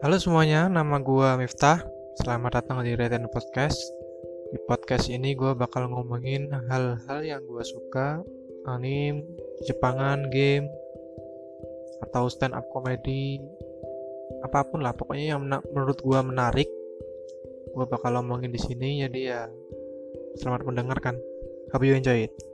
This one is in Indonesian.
Halo semuanya, nama gue Miftah. Selamat datang di Reten Podcast. Di podcast ini gue bakal ngomongin hal-hal yang gue suka, anime, Jepangan, game, atau stand up comedy, apa pun lah. Pokoknya yang menurut gue menarik, gue bakal ngomongin di sini. Jadi ya, selamat mendengarkan. Hope you enjoy it.